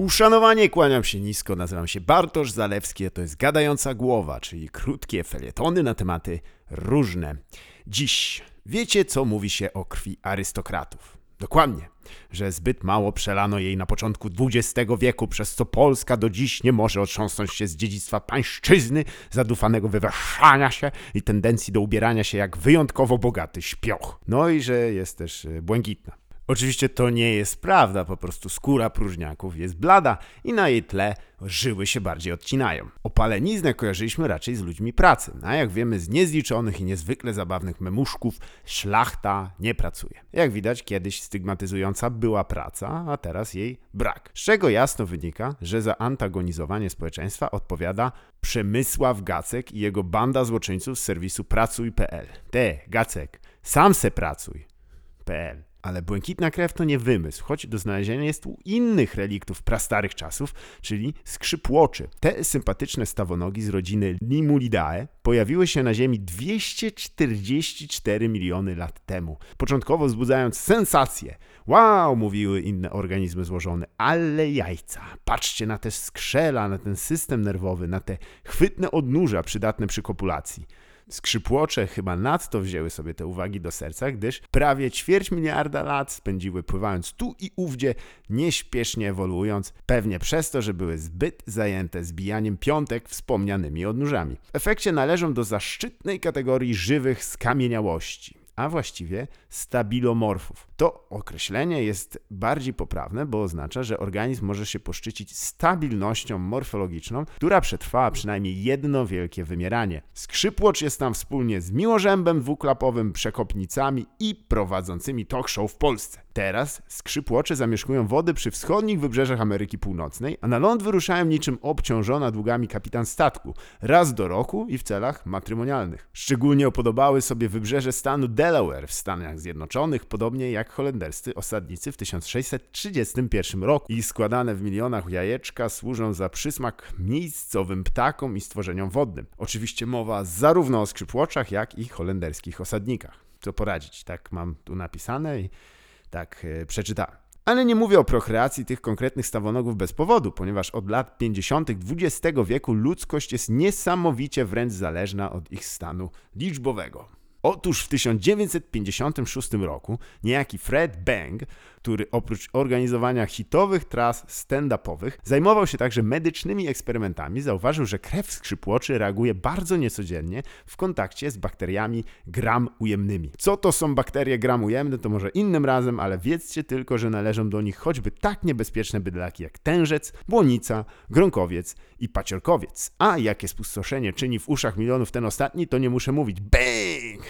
Uszanowanie, kłaniam się nisko, nazywam się Bartosz Zalewski, a to jest Gadająca Głowa, czyli krótkie felietony na tematy różne. Dziś wiecie, co mówi się o krwi arystokratów. Dokładnie, że zbyt mało przelano jej na początku XX wieku, przez co Polska do dziś nie może otrząsnąć się z dziedzictwa pańszczyzny, zadufanego wywyższania się i tendencji do ubierania się jak wyjątkowo bogaty śpioch. No i że jest też y, błękitna. Oczywiście to nie jest prawda, po prostu skóra próżniaków jest blada i na jej tle żyły się bardziej odcinają. Opaleniznę kojarzyliśmy raczej z ludźmi pracy, a jak wiemy z niezliczonych i niezwykle zabawnych memuszków, szlachta nie pracuje. Jak widać kiedyś stygmatyzująca była praca, a teraz jej brak. Z czego jasno wynika, że za antagonizowanie społeczeństwa odpowiada Przemysław Gacek i jego banda złoczyńców z serwisu pracuj.pl. Te, Gacek, sam se pracuj. Ale błękitna krew to nie wymysł, choć do znalezienia jest u innych reliktów prastarych czasów, czyli skrzypłoczy. Te sympatyczne stawonogi z rodziny Limulidae pojawiły się na Ziemi 244 miliony lat temu, początkowo wzbudzając sensację. Wow, mówiły inne organizmy złożone, ale jajca. Patrzcie na te skrzela, na ten system nerwowy, na te chwytne odnóża przydatne przy kopulacji. Skrzypłocze chyba nadto wzięły sobie te uwagi do serca, gdyż prawie ćwierć miliarda lat spędziły pływając tu i ówdzie, nieśpiesznie ewoluując, pewnie przez to, że były zbyt zajęte zbijaniem piątek wspomnianymi odnóżami. W efekcie należą do zaszczytnej kategorii żywych skamieniałości a właściwie stabilomorfów. To określenie jest bardziej poprawne, bo oznacza, że organizm może się poszczycić stabilnością morfologiczną, która przetrwała przynajmniej jedno wielkie wymieranie. Skrzypłocz jest tam wspólnie z miłożębem dwuklapowym, przekopnicami i prowadzącymi talk show w Polsce. Teraz skrzypłocze zamieszkują wody przy wschodnich wybrzeżach Ameryki Północnej, a na ląd wyruszają niczym obciążona długami kapitan statku, raz do roku i w celach matrymonialnych. Szczególnie opodobały sobie wybrzeże stanu Delaware w Stanach Zjednoczonych, podobnie jak holenderscy osadnicy w 1631 roku. Ich składane w milionach jajeczka służą za przysmak miejscowym ptakom i stworzeniom wodnym. Oczywiście mowa zarówno o skrzypłoczach, jak i holenderskich osadnikach. Co poradzić, tak mam tu napisane i tak e, przeczytałem. Ale nie mówię o prokreacji tych konkretnych stawonogów bez powodu, ponieważ od lat 50. XX wieku ludzkość jest niesamowicie wręcz zależna od ich stanu liczbowego. Otóż w 1956 roku niejaki Fred Bang, który oprócz organizowania hitowych tras stand-upowych zajmował się także medycznymi eksperymentami, zauważył, że krew skrzypłoczy reaguje bardzo niecodziennie w kontakcie z bakteriami gram ujemnymi. Co to są bakterie gram ujemne, to może innym razem, ale wiedzcie tylko, że należą do nich choćby tak niebezpieczne bydlaki jak tężec, błonica, gronkowiec i paciorkowiec. A jakie spustoszenie czyni w uszach milionów ten ostatni, to nie muszę mówić. Bang!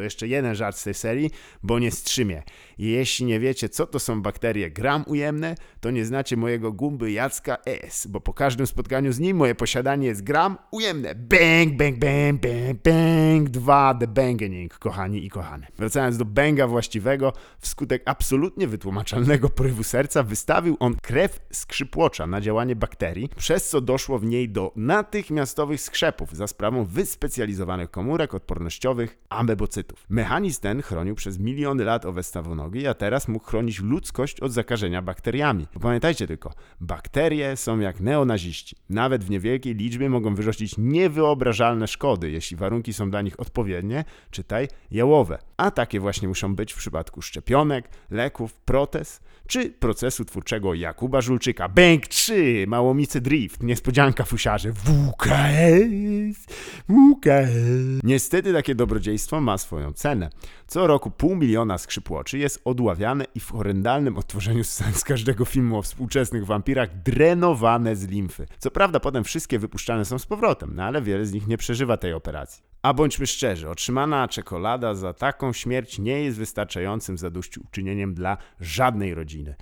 To jeszcze jeden żart z tej serii, bo nie strzymie. Jeśli nie wiecie, co to są bakterie gram ujemne, to nie znacie mojego gumby Jacka S, bo po każdym spotkaniu z nim moje posiadanie jest gram ujemne. Bang, bang, bang, bang, bang. Dwa, the bangening, kochani i kochane. Wracając do banga właściwego, wskutek absolutnie wytłumaczalnego porywu serca wystawił on krew skrzypłocza na działanie bakterii, przez co doszło w niej do natychmiastowych skrzepów za sprawą wyspecjalizowanych komórek odpornościowych amebocytów. Mechanizm ten chronił przez miliony lat owe stawonogi, a teraz mógł chronić ludzkość od zakażenia bakteriami. Pamiętajcie tylko, bakterie są jak neonaziści. Nawet w niewielkiej liczbie mogą wyrządzić niewyobrażalne szkody, jeśli warunki są dla nich odpowiednie, czytaj jałowe. A takie właśnie muszą być w przypadku szczepionek, leków, protez czy procesu twórczego Jakuba Żulczyka. Bank 3, Małomicy Drift, niespodzianka fusiarze, WKS, WKS. Niestety takie dobrodziejstwo ma swoją cenę. Co roku pół miliona skrzypłoczy jest odławiane i w horrendalnym odtworzeniu scen z każdego filmu o współczesnych wampirach drenowane z limfy. Co prawda potem wszystkie wypuszczane są z powrotem, no ale wiele z nich nie przeżywa tej operacji. A bądźmy szczerzy, otrzymana czekolada za taką śmierć nie jest wystarczającym zadośćuczynieniem dla żadnej rodziny.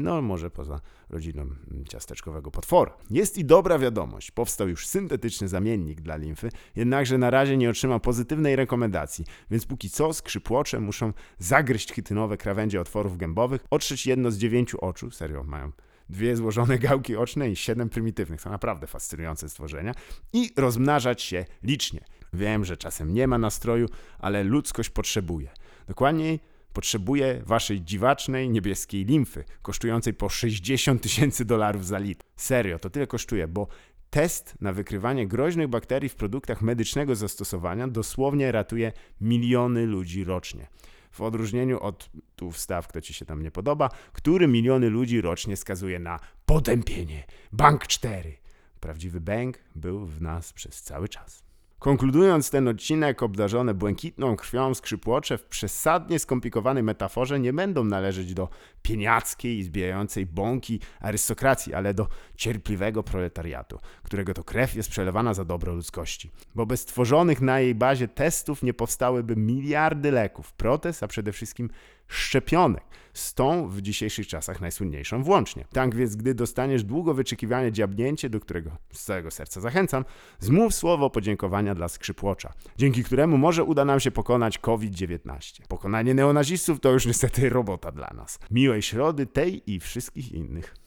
No, może poza rodziną ciasteczkowego potwora. Jest i dobra wiadomość. Powstał już syntetyczny zamiennik dla limfy, jednakże na razie nie otrzymał pozytywnej rekomendacji, więc póki co skrzypłocze muszą zagryźć chitynowe krawędzie otworów gębowych, otrzeć jedno z dziewięciu oczu, serio mają dwie złożone gałki oczne i siedem prymitywnych. To naprawdę fascynujące stworzenia. I rozmnażać się licznie. Wiem, że czasem nie ma nastroju, ale ludzkość potrzebuje. Dokładniej Potrzebuje waszej dziwacznej niebieskiej limfy, kosztującej po 60 tysięcy dolarów za litr. Serio, to tyle kosztuje, bo test na wykrywanie groźnych bakterii w produktach medycznego zastosowania dosłownie ratuje miliony ludzi rocznie. W odróżnieniu od, tu wstaw, kto ci się tam nie podoba, który miliony ludzi rocznie skazuje na potępienie. Bank 4. Prawdziwy bank był w nas przez cały czas. Konkludując ten odcinek, obdarzone błękitną krwią skrzypłocze w przesadnie skomplikowanej metaforze nie będą należeć do pieniackiej i zbijającej bąki arystokracji, ale do cierpliwego proletariatu, którego to krew jest przelewana za dobro ludzkości. Bo bez tworzonych na jej bazie testów nie powstałyby miliardy leków, protez, a przede wszystkim szczepionek, z tą w dzisiejszych czasach najsłynniejszą włącznie. Tak więc, gdy dostaniesz długo wyczekiwane dziabnięcie, do którego z całego serca zachęcam, zmów słowo podziękowania dla skrzypłocza, dzięki któremu może uda nam się pokonać COVID-19. Pokonanie neonazistów to już niestety robota dla nas. Miłej środy tej i wszystkich innych.